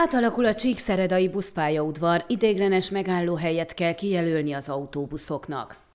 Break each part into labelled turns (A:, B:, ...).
A: Átalakul a Csíkszeredai buszpályaudvar, idéglenes megállóhelyet kell kijelölni az autóbuszoknak.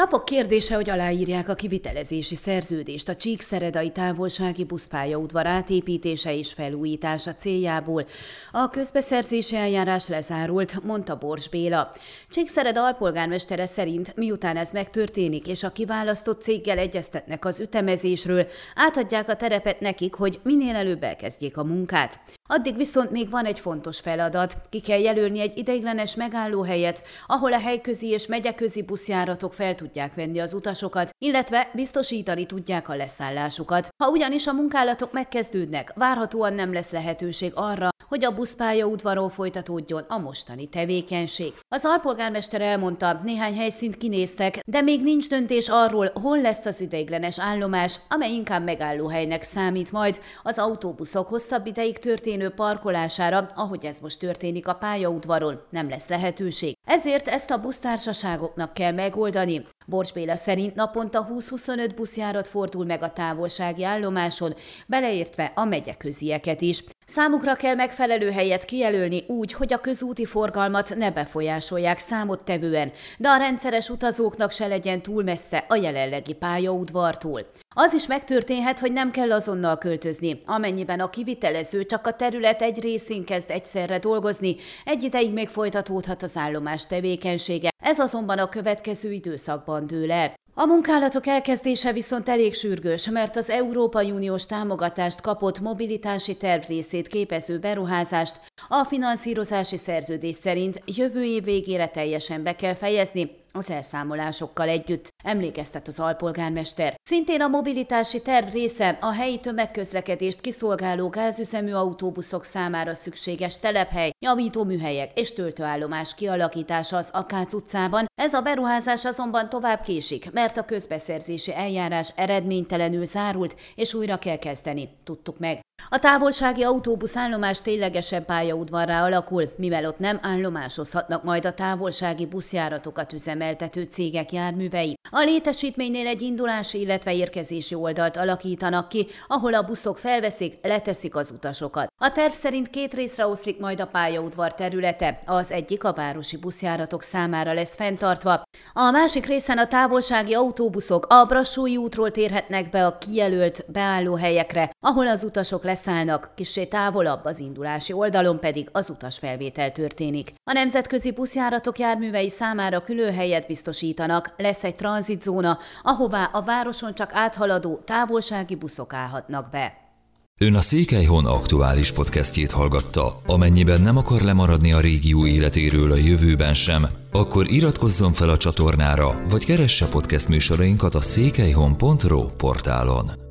A: Napok kérdése, hogy aláírják a kivitelezési szerződést a Csíkszeredai távolsági buszpályaudvar átépítése és felújítása céljából. A közbeszerzési eljárás lezárult, mondta Bors Béla. Csíkszered alpolgármestere szerint, miután ez megtörténik és a kiválasztott céggel egyeztetnek az ütemezésről, átadják a terepet nekik, hogy minél előbb elkezdjék a munkát. Addig viszont még van egy fontos feladat. Ki kell jelölni egy ideiglenes megállóhelyet, ahol a helyközi és megyeközi buszjáratok fel tudják venni az utasokat, illetve biztosítani tudják a leszállásukat. Ha ugyanis a munkálatok megkezdődnek, várhatóan nem lesz lehetőség arra, hogy a buszpálya udvaról folytatódjon a mostani tevékenység. Az alpolgármester elmondta, néhány helyszínt kinéztek, de még nincs döntés arról, hol lesz az ideiglenes állomás, amely inkább megállóhelynek számít majd az autóbuszok hosszabb ideig történő parkolására, ahogy ez most történik a pályaudvaron, nem lesz lehetőség. Ezért ezt a busztársaságoknak kell megoldani. Borcs Béla szerint naponta 20-25 buszjárat fordul meg a távolsági állomáson, beleértve a megyeközieket is. Számukra kell megfelelő helyet kijelölni úgy, hogy a közúti forgalmat ne befolyásolják számottevően, de a rendszeres utazóknak se legyen túl messze a jelenlegi pályaudvartól. Az is megtörténhet, hogy nem kell azonnal költözni, amennyiben a kivitelező csak a terület egy részén kezd egyszerre dolgozni, egy ideig még folytatódhat az állomás tevékenysége, ez azonban a következő időszakban dől el. A munkálatok elkezdése viszont elég sürgős, mert az Európai Uniós támogatást kapott mobilitási terv részét képező beruházást a finanszírozási szerződés szerint jövő év végére teljesen be kell fejezni, az elszámolásokkal együtt, emlékeztet az alpolgármester. Szintén a mobilitási terv része a helyi tömegközlekedést kiszolgáló gázüzemű autóbuszok számára szükséges telephely, javító műhelyek és töltőállomás kialakítása az Akác utcában. Ez a beruházás azonban tovább késik, mert a közbeszerzési eljárás eredménytelenül zárult, és újra kell kezdeni, tudtuk meg. A távolsági autóbusz állomás ténylegesen pályaudvarrá alakul, mivel ott nem állomásozhatnak majd a távolsági buszjáratokat üzemeltető cégek járművei. A létesítménynél egy indulási, illetve érkezési oldalt alakítanak ki, ahol a buszok felveszik, leteszik az utasokat. A terv szerint két részre oszlik majd a pályaudvar területe, az egyik a városi buszjáratok számára lesz fenntartva, a másik részen a távolsági autóbuszok a Brassói útról térhetnek be a kijelölt beállóhelyekre, ahol az utasok leszállnak, kissé távolabb az indulási oldalon pedig az utasfelvétel történik. A nemzetközi buszjáratok járművei számára külön helyet biztosítanak, lesz egy tranzitzóna, ahová a városon csak áthaladó távolsági buszok állhatnak be.
B: Ön a Székelyhon aktuális podcastjét hallgatta. Amennyiben nem akar lemaradni a régió életéről a jövőben sem, akkor iratkozzon fel a csatornára, vagy keresse podcast műsorainkat a székelyhon.pro portálon.